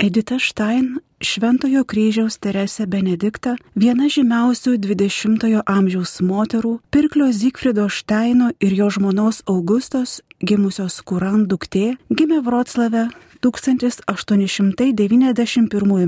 Edita Štain, Šventojo kryžiaus Teresė Benedikta, viena žymiausių 20-ojo amžiaus moterų, pirklio Zygfrido Štaino ir jo žmonos Augustos, gimusios Kuran duktė, gimė Vroclave 1891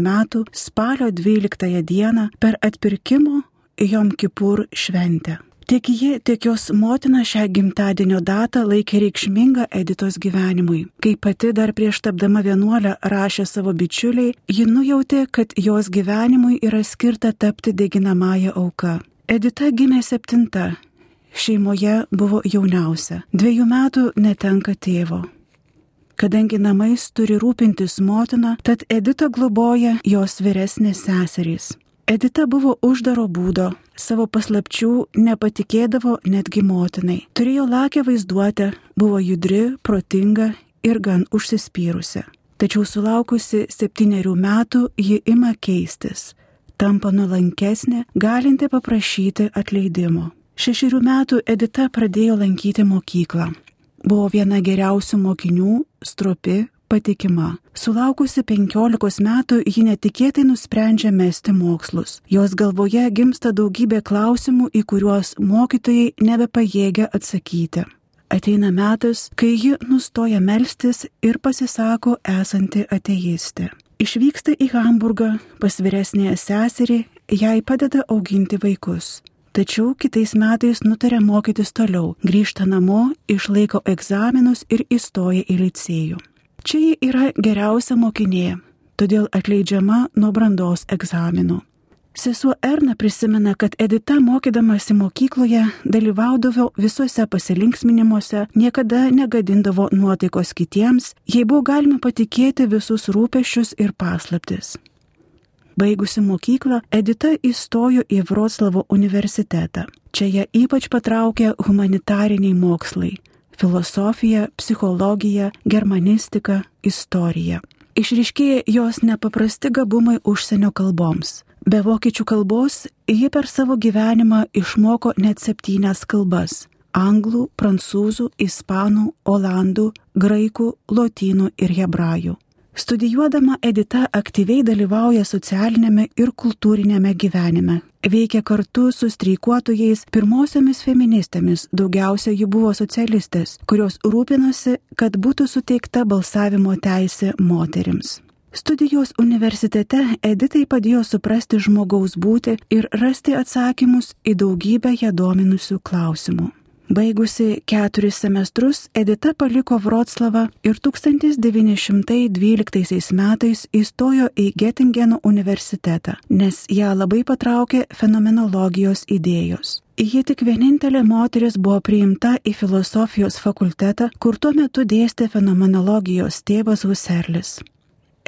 m. spalio 12 d. per atpirkimo Jom Kipur šventę. Tiek ji, tiek jos motina šią gimtadienio datą laikė reikšmingą Editos gyvenimui. Kai pati dar prieš tapdama vienuolę rašė savo bičiuliai, ji nujautė, kad jos gyvenimui yra skirta tapti deginamąją auką. Edita gimė septinta. Šeimoje buvo jauniausia. Dviejų metų netenka tėvo. Kadangi namais turi rūpintis motina, tad Edita globoja jos vyresnės seserys. Edita buvo uždaro būdo, savo paslapčių nepatikėdavo netgi motinai. Turėjo lakę vaizduotę, buvo judri, protinga ir gan užsispyrusi. Tačiau sulaukusi septyniarių metų ji ima keistis, tampa nulankesnė, galinti paprašyti atleidimo. Šešerių metų Edita pradėjo lankyti mokyklą. Buvo viena geriausių mokinių, stropi, patikima. Sulaukusi 15 metų ji netikėtai nusprendžia mesti mokslus. Jos galvoje gimsta daugybė klausimų, į kuriuos mokytojai nebepajėgia atsakyti. Ateina metas, kai ji nustoja melstis ir pasisako esanti ateistė. Išvyksta į Hamburgą pas vyresnėje seserį, jai padeda auginti vaikus. Tačiau kitais metais nutarė mokytis toliau, grįžta namo, išlaiko egzaminus ir įstoja į licėjų. Čia ji yra geriausia mokinė, todėl atleidžiama nuo brandos egzaminų. Sesuo Erna prisimena, kad Edita mokydamasi mokykloje dalyvaudavo visuose pasilinksminimuose, niekada negadindavo nuotaikos kitiems, jei buvo galima patikėti visus rūpešius ir paslaptis. Baigusi mokyklą, Edita įstojo į Vroclavo universitetą. Čia ją ypač patraukė humanitariniai mokslai filosofija, psichologija, germanistika, istorija. Išriškėja jos nepaprasti gabumai užsienio kalboms. Be vokiečių kalbos ji per savo gyvenimą išmoko net septynias kalbas - anglų, prancūzų, ispanų, olandų, graikų, lotynų ir hebrajų. Studijuodama Edita aktyviai dalyvauja socialinėme ir kultūrinėme gyvenime. Veikia kartu su streikuotojais pirmosiomis feministėmis, daugiausia jų buvo socialistės, kurios rūpinosi, kad būtų suteikta balsavimo teisė moterims. Studijos universitete Editai padėjo suprasti žmogaus būti ir rasti atsakymus į daugybę ją dominusių klausimų. Baigusi keturis semestrus, Edita paliko Vroclavą ir 1912 metais įstojo į Gettingeno universitetą, nes ją labai patraukė fenomenologijos idėjos. Ji tik vienintelė moteris buvo priimta į filosofijos fakultetą, kur tuo metu dėstė fenomenologijos tėvas Husserlis.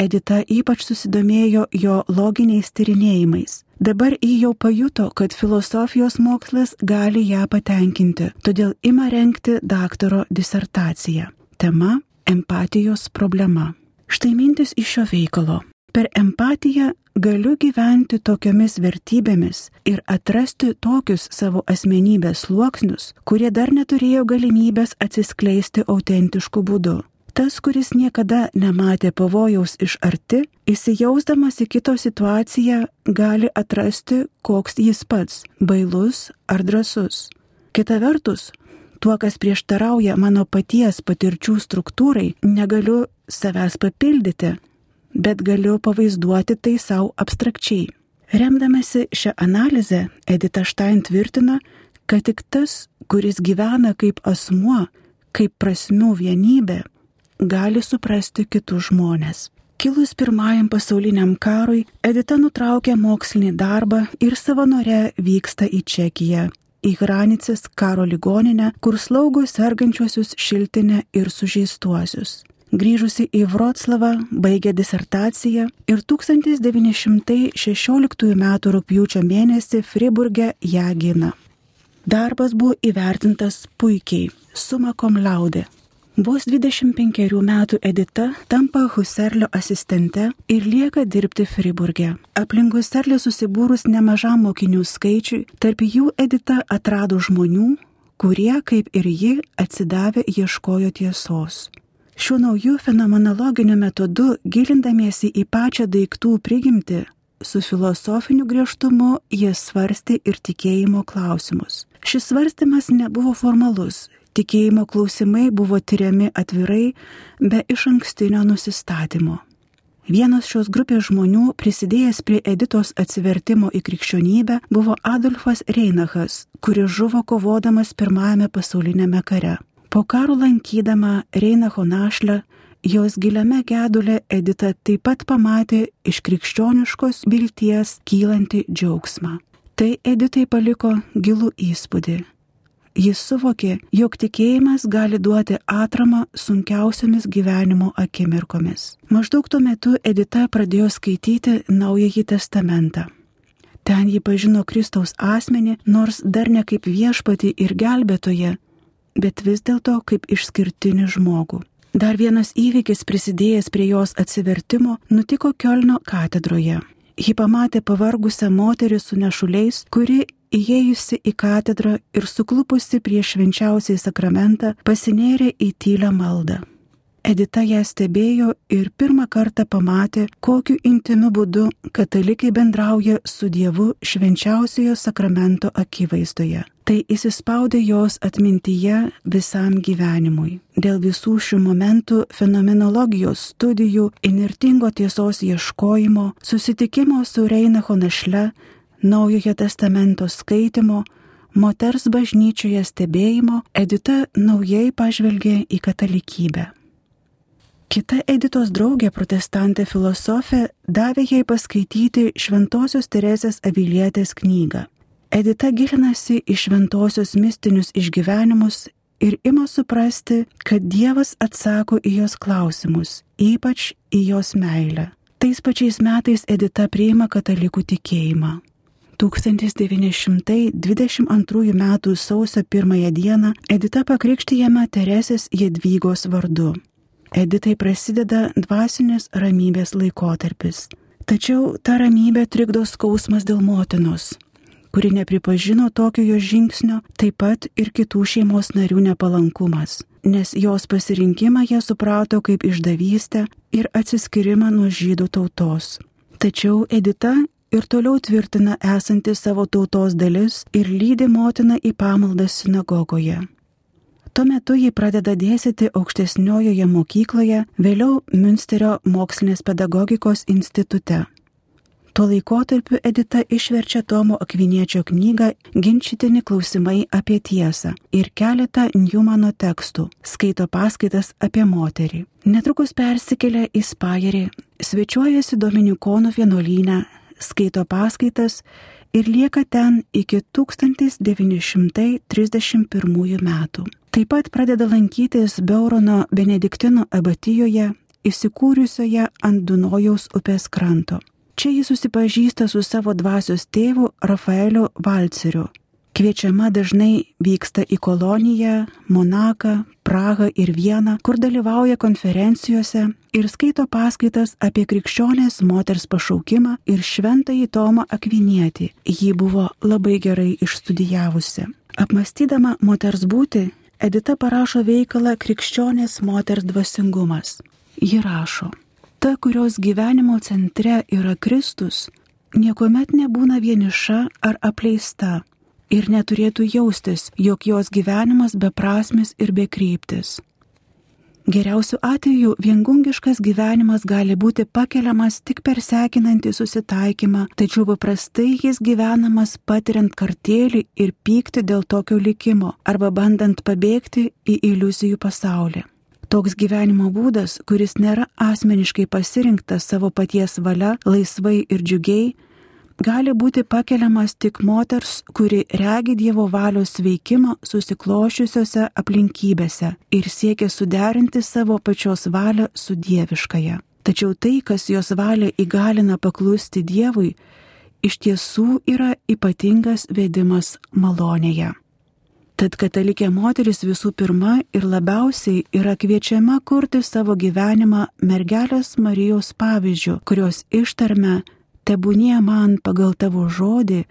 Edita ypač susidomėjo jo loginiais tyrinėjimais. Dabar jį jau pajuto, kad filosofijos mokslas gali ją patenkinti, todėl ima renkti daktaro disertaciją. Tema - empatijos problema. Štai mintis iš šio veikalo. Per empatiją galiu gyventi tokiomis vertybėmis ir atrasti tokius savo asmenybės sluoksnius, kurie dar neturėjo galimybės atsiskleisti autentišku būdu. Tas, kuris niekada nematė pavojaus iš arti, įsijausdamas į kito situaciją, gali atrasti, koks jis pats - bailus ar drasus. Kita vertus, tuo, kas prieštarauja mano paties patirčių struktūrai, negaliu savęs papildyti, bet galiu pavaizduoti tai savo abstrakčiai. Remdamasi šią analizę, Edita Štain tvirtina, kad tik tas, kuris gyvena kaip asmuo, kaip prasmių vienybė, gali suprasti kitus žmonės. Kilus pirmajam pasauliniam karui, Edita nutraukė mokslinį darbą ir savanore vyksta į Čekiją, į Hranicės karo ligoninę, kur slaugo sergančiuosius šiltinę ir sužeistuosius. Grįžusi į Vroclavą, baigė disertaciją ir 1916 m. rūpjūčio mėnesį Friburge ją gina. Darbas buvo įvertintas puikiai, suma kom laudė. Vos 25 metų Edita tampa Husserlio asistente ir lieka dirbti Friburge. Aplink Husserlį susibūrus nemažam mokinių skaičiui, tarp jų Edita atrado žmonių, kurie, kaip ir ji, atsidavę ieškojo tiesos. Šiuo nauju fenomenologiniu metodu, gilindamiesi į pačią daiktų prigimti, su filosofiniu griežtumu jie svarstė ir tikėjimo klausimus. Šis svarstymas nebuvo formalus, tikėjimo klausimai buvo tyriami atvirai, be iš ankstinio nusistatymo. Vienas šios grupės žmonių, prisidėjęs prie Editos atsivertimo į krikščionybę, buvo Adolfas Reinachas, kuris žuvo kovodamas pirmajame pasaulinėme kare. Po karo lankydama Reinacho našlę, jos giliame gedulė Edita taip pat pamatė iš krikščioniškos vilties kylanti džiaugsmą. Tai Editai paliko gilų įspūdį. Jis suvokė, jog tikėjimas gali duoti atramą sunkiausiamis gyvenimo akimirkomis. Maždaug tuo metu Edita pradėjo skaityti Naująjį testamentą. Ten ji pažino Kristaus asmenį, nors dar ne kaip viešpati ir gelbėtoje, bet vis dėlto kaip išskirtinį žmogų. Dar vienas įvykis prisidėjęs prie jos atsivertimo nutiko Kielno katedroje. Ji pamatė pavargusią moterį su nešuliais, kuri įėjusi į katedrą ir suklupusi prieš švenčiausiai sakramentą, pasinėrė į tylę maldą. Edita ją stebėjo ir pirmą kartą pamatė, kokiu intimiu būdu katalikai bendrauja su Dievu švenčiausiojo sakramento akivaizdoje. Tai įsispaudė jos atmintyje visam gyvenimui. Dėl visų šių momentų fenomenologijos studijų, inertingo tiesos ieškojimo, susitikimo su Reinacho našle, Naujojo testamento skaitimo, moters bažnyčioje stebėjimo, Edita naujai pažvelgė į katalikybę. Kita Editos draugė, protestantė filosofė, davė jai paskaityti Šventojios Teresės Avilietės knygą. Edita gilinasi į šventosios mistinius išgyvenimus ir ima suprasti, kad Dievas atsako į jos klausimus, ypač į jos meilę. Tais pačiais metais Edita priima katalikų tikėjimą. 1922 m. sausio 1 d. Edita pakrikštyjama Teresės Jedvygos vardu. Editai prasideda dvasinės ramybės laikotarpis. Tačiau ta ramybė trikdo skausmas dėl motinos, kuri nepripažino tokio jo žingsnio, taip pat ir kitų šeimos narių nepalankumas, nes jos pasirinkimą jie suprato kaip išdavystę ir atsiskyrimą nuo žydų tautos. Tačiau Edita ir toliau tvirtina esanti savo tautos dalis ir lydi motiną į pamaldą sinagogoje. Tuo metu ji pradeda dėstyti aukštesniojoje mokykloje, vėliau Münsterio mokslinės pedagogikos institute. Tuo laikotarpiu Edita išverčia Tomo Akviniečio knygą Ginčytini klausimai apie tiesą ir keletą Newmano tekstų, skaito paskaitas apie moterį. Netrukus persikelia į Spajerį, svečiuojasi Dominikonų vienuolynę skaito paskaitas ir lieka ten iki 1931 metų. Taip pat pradeda lankytis Beurono Benediktino abatijoje, įsikūrusioje ant Dunojaus upės kranto. Čia jis susipažįsta su savo dvasios tėvu Rafaeliu Valceriu, Kviečiama dažnai vyksta į koloniją, Monaką, Prahą ir Vieną, kur dalyvauja konferencijose ir skaito paskaitas apie krikščionės moters pašaukimą ir šventąjį Tomą Akvinietį. Ji buvo labai gerai išstudijavusi. Apmastydama moters būti, Edita parašo veikalą Krikščionės moters dvasingumas. Ji rašo, ta, kurios gyvenimo centre yra Kristus, niekuomet nebūna vieniša ar apleista ir neturėtų jaustis, jog jos gyvenimas beprasmis ir bekryptis. Geriausiu atveju viengungiškas gyvenimas gali būti pakeliamas tik per sekinantį susitaikymą, tačiau paprastai jis gyvenamas patiriant kartėlį ir pykti dėl tokio likimo arba bandant pabėgti į iliuzijų pasaulį. Toks gyvenimo būdas, kuris nėra asmeniškai pasirinktas savo paties valia, laisvai ir džiugiai, gali būti pakeliamas tik moters, kuri regi Dievo valios veikimą susiklošiusiose aplinkybėse ir siekia suderinti savo pačios valią su dieviškaja. Tačiau tai, kas jos valią įgalina paklusti Dievui, iš tiesų yra ypatingas vedimas malonėje. Tad katalikė moteris visų pirma ir labiausiai yra kviečiama kurti savo gyvenimą mergelės Marijos pavyzdžių, kurios ištarme tebūnie man pagal tavo žodį,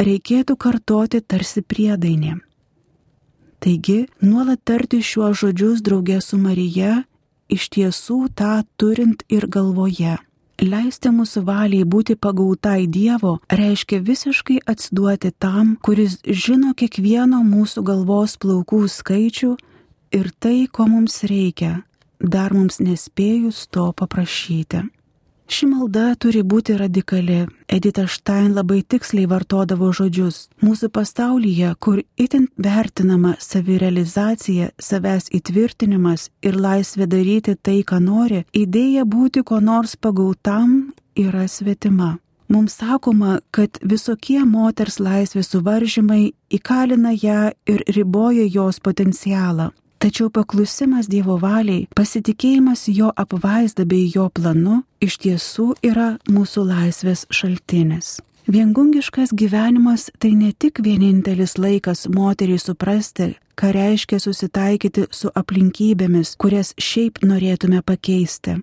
reikėtų kartoti tarsi priedainė. Taigi, nuolat tarti šiuos žodžius draugė su Marija iš tiesų tą turint ir galvoje. Leisti mūsų valiai būti pagautai Dievo reiškia visiškai atsiduoti tam, kuris žino kiekvieno mūsų galvos plaukų skaičių ir tai, ko mums reikia, dar mums nespėjus to paprašyti. Ši malda turi būti radikali. Edita Štain labai tiksliai vartodavo žodžius. Mūsų pasaulyje, kur itin vertinama savirealizacija, savęs įtvirtinimas ir laisvė daryti tai, ką nori, idėja būti ko nors pagautam yra svetima. Mums sakoma, kad visokie moters laisvės suvaržymai įkalina ją ir riboja jos potencialą. Tačiau paklusimas Dievo valiai, pasitikėjimas jo apvaizda bei jo planu iš tiesų yra mūsų laisvės šaltinis. Viengungiškas gyvenimas tai ne tik vienintelis laikas moteriai suprasti, ką reiškia susitaikyti su aplinkybėmis, kurias šiaip norėtume pakeisti.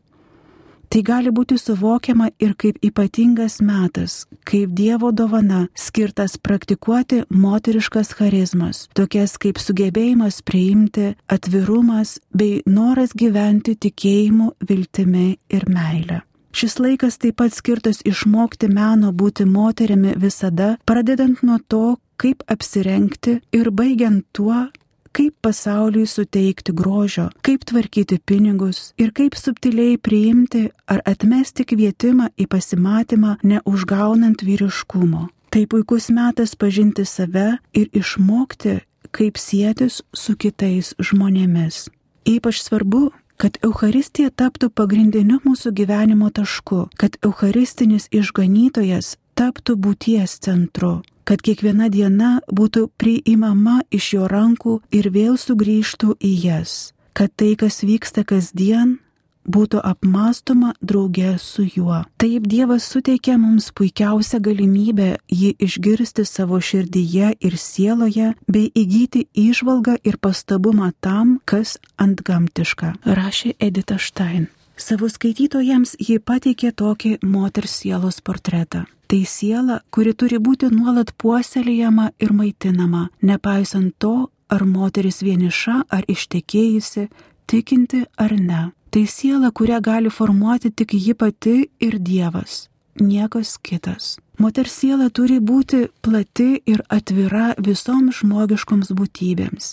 Tai gali būti suvokiama ir kaip ypatingas metas, kaip Dievo dovana skirtas praktikuoti moteriškas charizmas, tokias kaip sugebėjimas priimti, atvirumas bei noras gyventi tikėjimu, viltimi ir meile. Šis laikas taip pat skirtas išmokti meno būti moterimi visada, pradedant nuo to, kaip apsirengti ir baigiant tuo, kaip pasauliui suteikti grožio, kaip tvarkyti pinigus ir kaip subtiliai priimti ar atmesti kvietimą į pasimatymą neužgaunant vyriškumo. Tai puikus metas pažinti save ir išmokti, kaip sėtis su kitais žmonėmis. Ypač svarbu, kad Euharistija taptų pagrindiniu mūsų gyvenimo tašku, kad Eucharistinis išganytojas taptų būties centru, kad kiekviena diena būtų priimama iš jo rankų ir vėl sugrįžtų į jas, kad tai, kas vyksta kasdien, būtų apmastoma drauge su juo. Taip Dievas suteikia mums puikiausią galimybę jį išgirsti savo širdyje ir sieloje, bei įgyti išvalgą ir pastabumą tam, kas ant gamtiška, rašė Edita Štain. Savo skaitytojams ji pateikė tokį moters sielos portretą. Tai siela, kuri turi būti nuolat puoselėjama ir maitinama, nepaisant to, ar moteris vieniša ar ištekėjusi, tikinti ar ne. Tai siela, kurią gali formuoti tik ji pati ir Dievas, niekas kitas. Moters siela turi būti plati ir atvira visoms žmogiškoms būtybėms.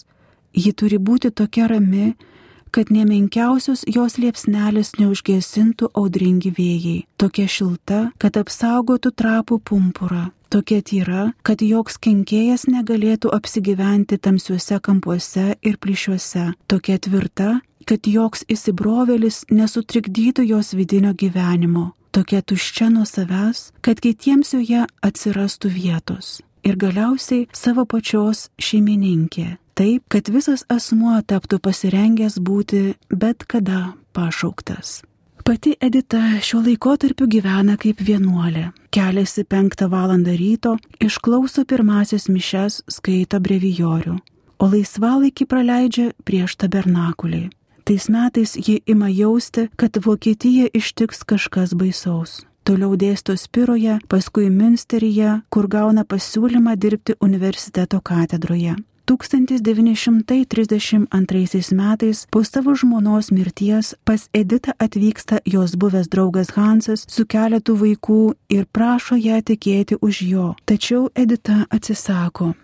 Ji turi būti tokia rami, kad nemenkiausios jos liepsnelės neužgesintų audringi vėjai, tokia šilta, kad apsaugotų trapų pumpurą, tokia tyra, kad joks kenkėjas negalėtų apsigyventi tamsiuose kampuose ir plyšiuose, tokia tvirta, kad joks įsibrovelis nesutrikdytų jos vidinio gyvenimo, tokia tuščia nuo savęs, kad kitiems joje atsirastų vietos. Ir galiausiai savo pačios šeimininkė, taip, kad visas asmuo taptų pasirengęs būti bet kada pašauktas. Pati Edita šiuo laikotarpiu gyvena kaip vienuolė. Keliasi penktą valandą ryto, išklauso pirmasis mišes, skaito brevijorių, o laisvalaikį praleidžia prieš tabernakulį. Tais metais ji ima jausti, kad Vokietija ištiks kažkas baisaus. Toliau dėsto Spiroje, paskui Münsteryje, kur gauna pasiūlymą dirbti universiteto katedroje. 1932 metais po savo žmonos mirties pas Editą atvyksta jos buvęs draugas Hansas su keletu vaikų ir prašo ją tekėti už jo. Tačiau Edita atsisako,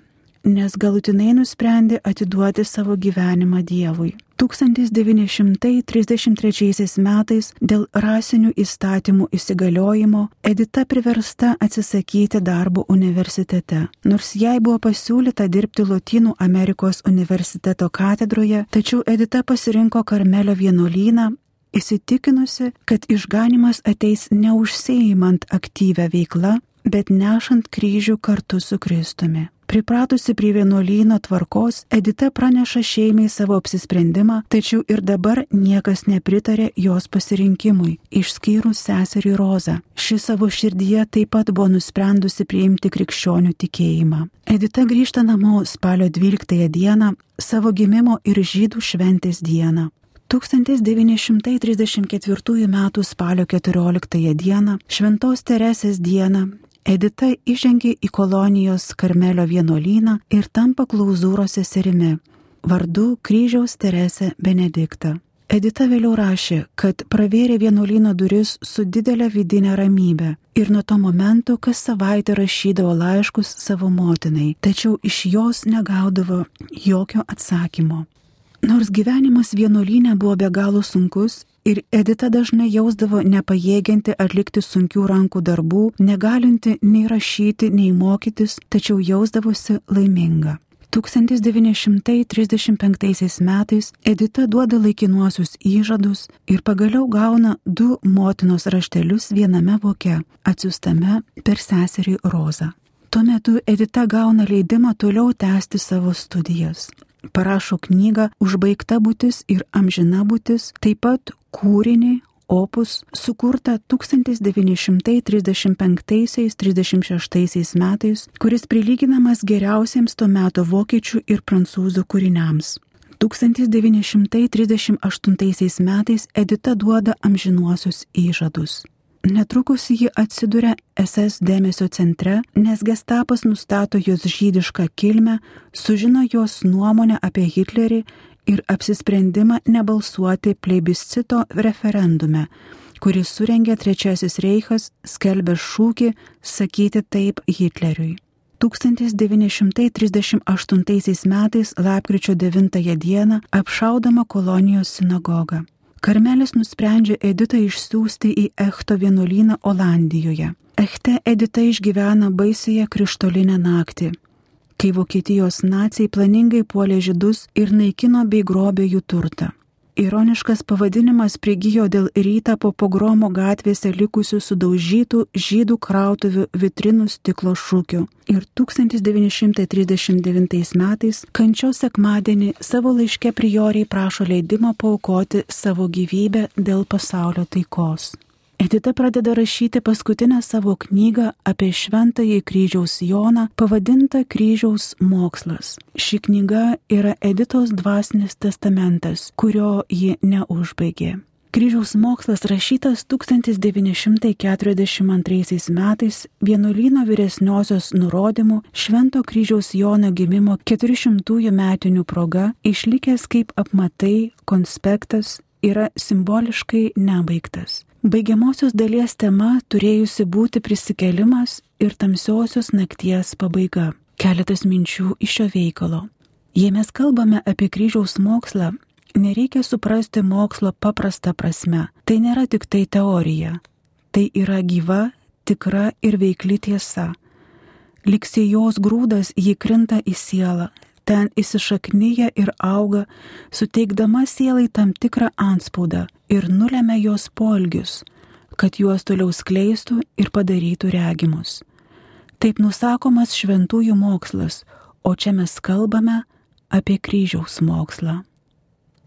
nes galutinai nusprendė atiduoti savo gyvenimą Dievui. 1933 metais dėl rasinių įstatymų įsigaliojimo Edita priversta atsisakyti darbo universitete. Nors jai buvo pasiūlyta dirbti Lotynų Amerikos universiteto katedroje, tačiau Edita pasirinko Karmelio vienuolyną įsitikinusi, kad išganimas ateis neužsieimant aktyvę veiklą, bet nešant kryžių kartu su Kristumi. Pripratusi prie vienuolyno tvarkos, Edita praneša šeimai savo apsisprendimą, tačiau ir dabar niekas nepritarė jos pasirinkimui, išskyrus seserį Rozą. Ši savo širdyje taip pat buvo nusprendusi priimti krikščionių tikėjimą. Edita grįžta namo spalio 12 dieną, savo gimimo ir žydų šventės dieną. 1934 m. spalio 14 d. Šventos Teresės dieną Edita įžengė į kolonijos Karmelio vienuolyną ir tampa klauzūros seserimi, vardu kryžiaus Teresė Benedikta. Edita vėliau rašė, kad pravėrė vienuolyno duris su didelė vidinė ramybė ir nuo to momento kas savaitę rašydavo laiškus savo motinai, tačiau iš jos negaudavo jokio atsakymo. Nors gyvenimas vienuolynė buvo be galo sunkus ir Edita dažnai jausdavo nepajėgianti atlikti sunkių rankų darbų, negalinti nei rašyti, nei mokytis, tačiau jausdavosi laiminga. 1935 metais Edita duoda laikinuosius įžadus ir pagaliau gauna du motinos raštelius viename voke, atsiustame per seserį Rozą. Tuo metu Edita gauna leidimą toliau tęsti savo studijas. Parašo knygą Užbaigta būtis ir amžina būtis, taip pat kūrinį opus sukurtą 1935-36 metais, kuris prilyginamas geriausiems tuo metu vokiečių ir prancūzų kūriniams. 1938 metais Edita duoda amžinuosius įžadus. Netrukus ji atsiduria SS dėmesio centre, nes gestapas nustato jos žydišką kilmę, sužino jos nuomonę apie Hitlerį ir apsisprendimą nebalsuoti plebiscito referendume, kuris surengė Trečiasis Reichas, skelbė šūkį sakyti taip Hitleriui. 1938 metais lapkričio 9 dieną apšaudama kolonijos sinagogą. Karmelis nusprendžia Editą išsiųsti į Echto vienuolyną Olandijoje. Echte Edita išgyvena baisėje krištolinę naktį kai Vokietijos nacijai planingai puolė žydus ir naikino bei grobė jų turtą. Ironiškas pavadinimas prigijo dėl rytą po pogromo gatvėse likusių sudaužytų žydų krautuvių vitrinų stiklo šūkių. Ir 1939 metais kančios sekmadienį savo laiške prioriai prašo leidimo paukoti savo gyvybę dėl pasaulio taikos. Edita pradeda rašyti paskutinę savo knygą apie šventąjį kryžiaus Joną, pavadintą Kryžiaus mokslas. Ši knyga yra Editos dvasinis testamentas, kurio ji neužbaigė. Kryžiaus mokslas rašytas 1942 metais vienuolyno vyresniosios nurodymų Švento kryžiaus Jono gimimo 400-ųjų metinių proga išlikęs kaip apmatai, konspektas yra simboliškai nebaigtas. Baigiamosios dalies tema turėjusi būti prisikelimas ir tamsiosios nakties pabaiga. Keletas minčių iš šio veikalo. Jei mes kalbame apie kryžiaus mokslą, nereikia suprasti mokslo paprastą prasme. Tai nėra tik tai teorija. Tai yra gyva, tikra ir veikli tiesa. Liksė jos grūdas jį krinta į sielą, ten įsišaknyja ir auga, suteikdama sielai tam tikrą anspaudą ir nulėmė jos polgius, kad juos toliau skleistų ir padarytų regimus. Taip nusakomas šventųjų mokslas, o čia mes kalbame apie kryžiaus mokslą.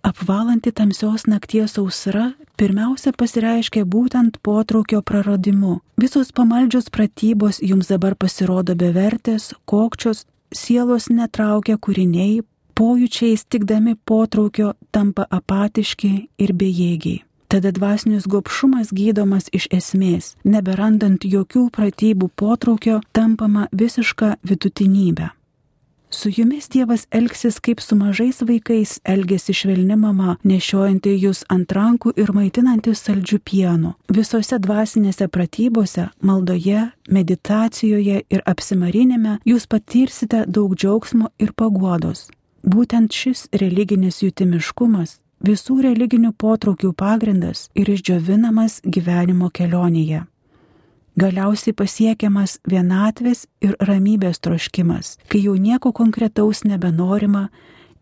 Apvalanti tamsios nakties sausra pirmiausia pasireiškia būtent potraukio praradimu. Visos pamaldžios pratybos jums dabar pasirodo bevertės, kokčios sielos netraukia kūriniai, pojūčiai stikdami potraukio tampa apatiški ir bejėgiai. Tada dvasinis gopšumas gydomas iš esmės, neberandant jokių pratybų potraukio, tampama visiška vidutinybė. Su jumis Dievas elgsis kaip su mažais vaikais elgesi švelni mama, nešiojanti jūs ant rankų ir maitinanti saldžių pienų. Visose dvasinėse pratybose, maldoje, meditacijoje ir apsimarinime jūs patirsite daug džiaugsmo ir paguodos. Būtent šis religinis jutimiškumas visų religinių potraukių pagrindas ir išdžiovinamas gyvenimo kelionėje galiausiai pasiekiamas vienatvės ir ramybės troškimas, kai jau nieko konkretaus nebenorima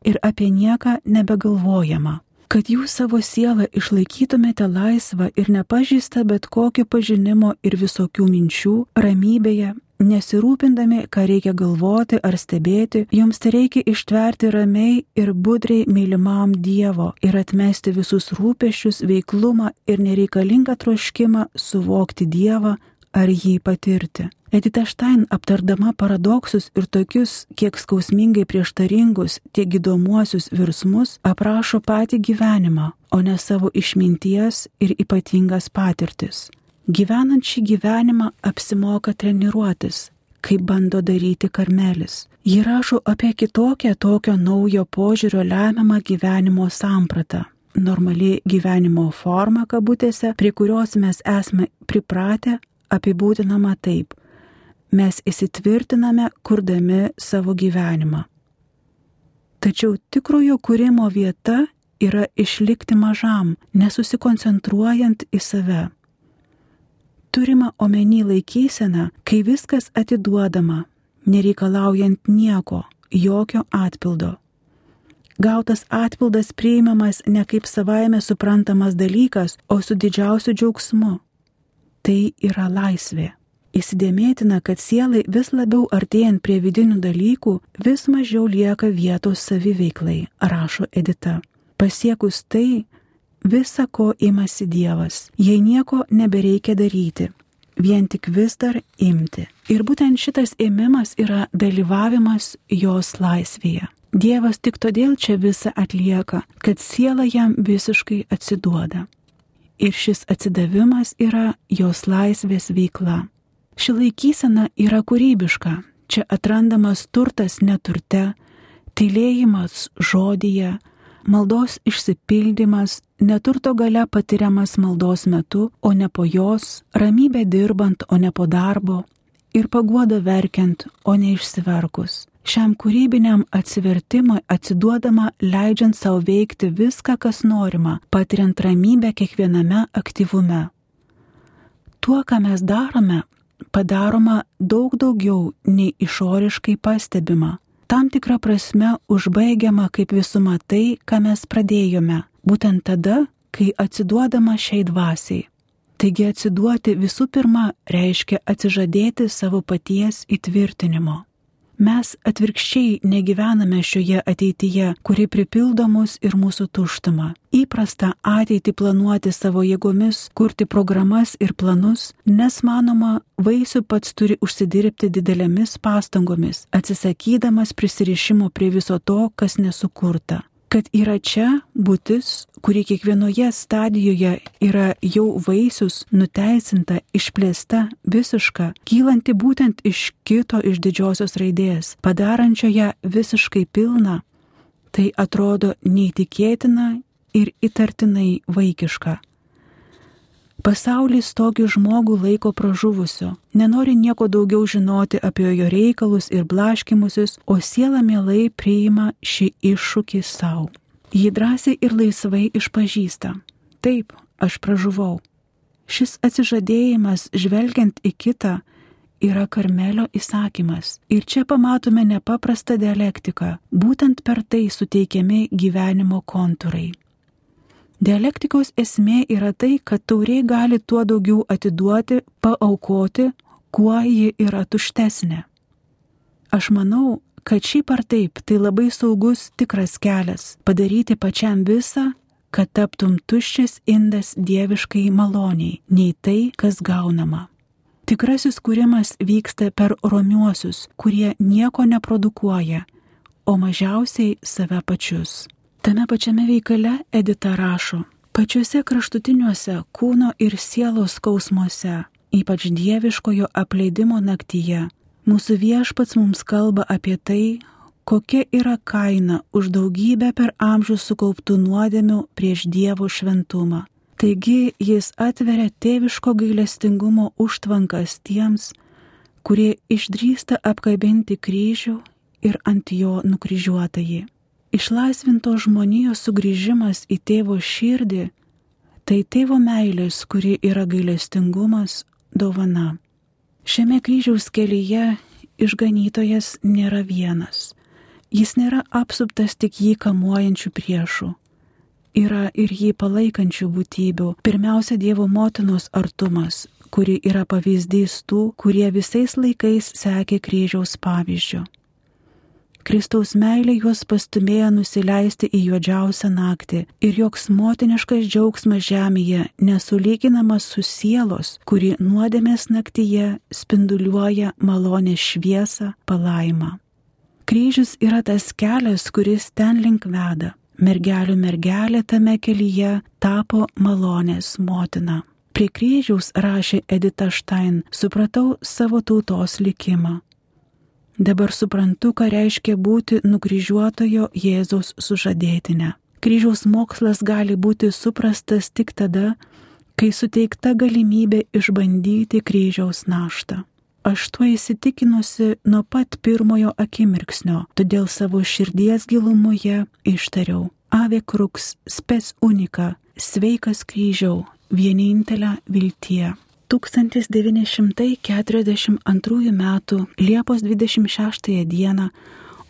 ir apie nieką nebegalvojama. Kad jūs savo sielą išlaikytumėte laisvą ir nepažįstą bet kokio pažinimo ir visokių minčių, ramybėje, nesirūpindami, ką reikia galvoti ar stebėti, jums reikia ištverti ramiai ir budriai mylimam Dievo ir atmesti visus rūpešius, veiklumą ir nereikalingą troškimą suvokti Dievą, ar jį patirti. Edita Štain aptardama paradoksus ir tokius kiek skausmingai prieštaringus, tiek įdomuosius virsmus aprašo patį gyvenimą, o ne savo išminties ir ypatingas patirtis. Gyvenant šį gyvenimą apsimoka treniruotis, kaip bando daryti Karmelis. Ji rašo apie kitokią tokio naujo požiūrio lemiamą gyvenimo sampratą. normali gyvenimo forma kabutėse, prie kurios mes esame pripratę, apibūdinama taip. Mes įsitvirtiname, kurdami savo gyvenimą. Tačiau tikrojo kūrimo vieta yra išlikti mažam, nesusikoncentruojant į save. Turima omeny laikysena, kai viskas atiduodama, nereikalaujant nieko, jokio atpildo. Gautas atpildas priimamas ne kaip savaime suprantamas dalykas, o su didžiausiu džiaugsmu. Tai yra laisvė. Įsidėmėtina, kad sielai vis labiau artėjant prie vidinių dalykų, vis mažiau lieka vietos saviveiklai, rašo Edita. Pasiekus tai, visa ko imasi Dievas, jei nieko nebereikia daryti, vien tik vis dar imti. Ir būtent šitas ėmimas yra dalyvavimas jos laisvėje. Dievas tik todėl čia visą atlieka, kad siela jam visiškai atsiduoda. Ir šis atsidavimas yra jos laisvės veikla. Ši laikysena yra kūrybiška. Čia atrandamas turtas neturte, tylėjimas žodyje, maldos išsipildymas, neturto gale patiriamas maldos metu, o ne po jos, ramybė dirbant, o ne po darbo, ir paguoda verkiant, o ne išsiverkus šiam kūrybiniam atsivertimui atsiduodama leidžiant savo veikti viską, kas norima, patiriant ramybę kiekviename aktyvume. Tuo, ką mes darome, padaroma daug daugiau nei išoriškai pastebima. Tam tikrą prasme užbaigiama kaip visuma tai, ką mes pradėjome, būtent tada, kai atsiduodama šiai dvasiai. Taigi atsiduoti visų pirma reiškia atsižadėti savo paties įtvirtinimo. Mes atvirkščiai negyvename šioje ateityje, kuri pripildo mus ir mūsų tuštumą. Įprasta ateitį planuoti savo jėgomis, kurti programas ir planus, nes manoma, vaisių pats turi užsidirbti didelėmis pastangomis, atsisakydamas prisirišimo prie viso to, kas nesukurta kad yra čia būtis, kuri kiekvienoje stadijoje yra jau vaisius, nuteisinta, išplėsta, visiška, kylanti būtent iš kito iš didžiosios raidės, padarančioje visiškai pilną, tai atrodo neįtikėtina ir įtartinai vaikiška. Pasaulis tokį žmogų laiko pražuvusiu, nenori nieko daugiau žinoti apie jo reikalus ir blaškimusius, o siela mielai priima šį iššūkį savo. Jį drąsiai ir laisvai išpažįsta. Taip, aš pražuvau. Šis atsižadėjimas, žvelgiant į kitą, yra Karmelio įsakymas. Ir čia pamatome nepaprastą dialektiką. Būtent per tai suteikiami gyvenimo kontūrai. Dialektikos esmė yra tai, kad tauriai gali tuo daugiau atiduoti, paaukoti, kuo ji yra tuštesnė. Aš manau, kad šiaip ar taip tai labai saugus tikras kelias - padaryti pačiam visą, kad taptum tuščias indas dieviškai maloniai, nei tai, kas gaunama. Tikrasis kūrimas vyksta per romiuosius, kurie nieko neprodukuoja, o mažiausiai save pačius. Tame pačiame veikale Edita rašo, pačiuose kraštutiniuose kūno ir sielos skausmuose, ypač dieviškojo apleidimo naktyje, mūsų viešpats mums kalba apie tai, kokia yra kaina už daugybę per amžius sukauptų nuodėmių prieš Dievo šventumą. Taigi jis atveria tėviško gailestingumo užtvankas tiems, kurie išdrįsta apkabinti kryžių ir ant jo nukryžiuotąjį. Išlaisvinto žmonijos sugrįžimas į tėvo širdį - tai tėvo meilės, kuri yra gailestingumas, dovana. Šiame kryžiaus kelyje išganytojas nėra vienas. Jis nėra apsuptas tik jį kamuojančių priešų. Yra ir jį palaikančių būtybių. Pirmiausia, Dievo motinos artumas, kuri yra pavyzdys tų, kurie visais laikais sekė kryžiaus pavyzdžių. Kristaus meilė juos pastumėjo nusileisti į juodžiausią naktį ir joks motiniškas džiaugsmas žemėje nesulyginamas su sielos, kuri nuodėmės naktyje spinduliuoja malonę šviesą, palaimą. Kryžius yra tas kelias, kuris ten link veda. Mergelių mergelė tame kelyje tapo malonės motina. Prie kryžiaus rašė Edita Štain, supratau savo tautos likimą. Dabar suprantu, ką reiškia būti nukryžiuotojo Jėzaus sužadėtinę. Kryžiaus mokslas gali būti suprastas tik tada, kai suteikta galimybė išbandyti kryžiaus naštą. Aš tuo įsitikinusi nuo pat pirmojo akimirksnio, todėl savo širdies gilumoje ištariau Ave Krux spes unika, sveikas kryžiau, vienintelę viltie. 1942 m. Liepos 26 d.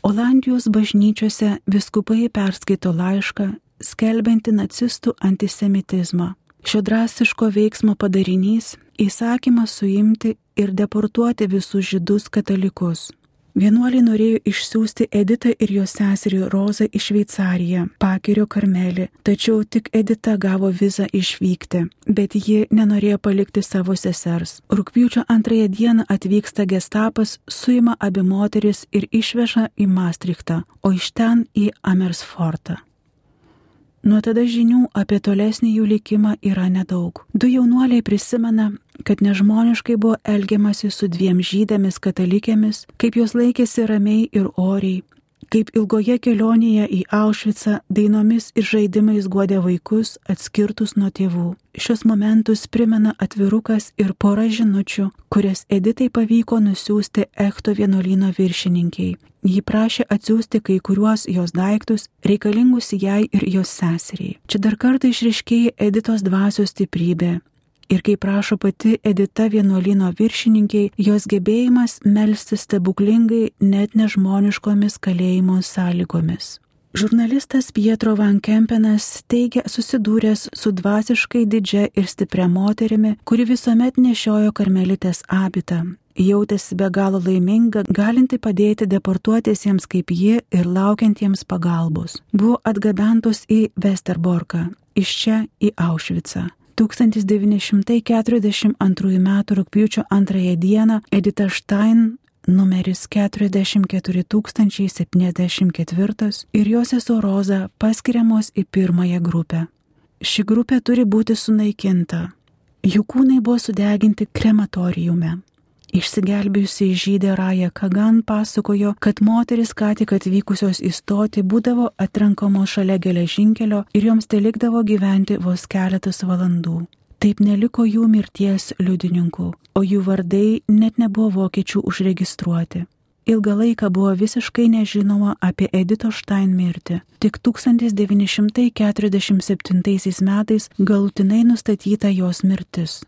Olandijos bažnyčiose viskupai perskaito laišką, skelbianti nacistų antisemitizmą. Šio drastiško veiksmo padarinys - įsakymas suimti ir deportuoti visus žydus katalikus. Vienuoliai norėjo išsiųsti Editą ir jos seserį Rozą į Šveicariją, Pakirio karmelį, tačiau tik Edita gavo vizą išvykti, bet ji nenorėjo palikti savo sesers. Rūpiučio antrąją dieną atvyksta gestapas, suima abi moteris ir išveža į Maastrichtą, o iš ten į Amersfortą. Nuo tada žinių apie tolesnį jų likimą yra nedaug. Du jaunuoliai prisimena, kad nežmoniškai buvo elgiamasi su dviem žydėmis katalikėmis, kaip jos laikėsi ramiai ir oriai, kaip ilgoje kelionėje į Aušvicą dainomis ir žaidimais guodė vaikus atskirtus nuo tėvų. Šios momentus primena atvirukas ir pora žinučių, kurias Editai pavyko nusiųsti Ekto vienuolino viršininkiai. Ji prašė atsiųsti kai kuriuos jos daiktus, reikalingus jai ir jos seseriai. Čia dar kartą išriškėja Editos dvasios stiprybė, Ir kaip prašo pati Edita vienuolino viršininkiai, jos gebėjimas melsti stebuklingai net nežmoniškomis kalėjimo sąlygomis. Žurnalistas Pietro Van Kempenas teigia susidūręs su dvasiškai didžia ir stipria moterimi, kuri visuomet nešiojo karmelitės abitą. Jautėsi be galo laiminga, galinti padėti deportuotiesiems kaip ji ir laukiantiems pagalbos. Buvo atgabentos į Westerborką, iš čia į Aušvicą. 1942 m. rūpiučio 2 d. Edita Stein numeris 44074 ir jos sesuo Roza paskiriamos į pirmąją grupę. Ši grupė turi būti sunaikinta. Jų kūnai buvo sudeginti krematoriume. Išsigelbėjusiai žydė Raja Kagan pasakojo, kad moteris ką tik atvykusios įstoti būdavo atrenkamos šalia geležinkelio ir joms telikdavo gyventi vos keletas valandų. Taip neliko jų mirties liudininkų, o jų vardai net nebuvo vokiečių užregistruoti. Ilgą laiką buvo visiškai nežinoma apie Edito Štain mirtį. Tik 1947 metais galutinai nustatyta jos mirtis.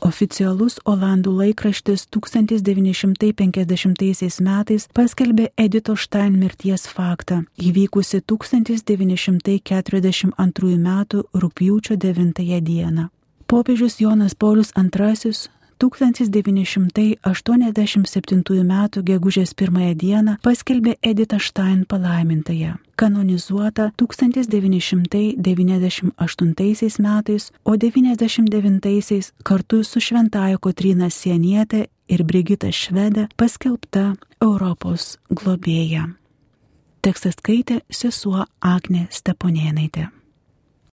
Oficialus Olandų laikraštis 1950 metais paskelbė Edito Štain mirties faktą, įvykusi 1942 m. rūpjūčio 9 d. Popiežius Jonas Paulius II 1987 m. gegužės 1 d. paskelbė Edita Štain palaimintąją, kanonizuota 1998 metais, o 99 kartu su šventaja Kotrina Sienietė ir Brigita Švedė paskelbta Europos globėja. Tekstas skaitė sesuo Agne Steponėnaitė.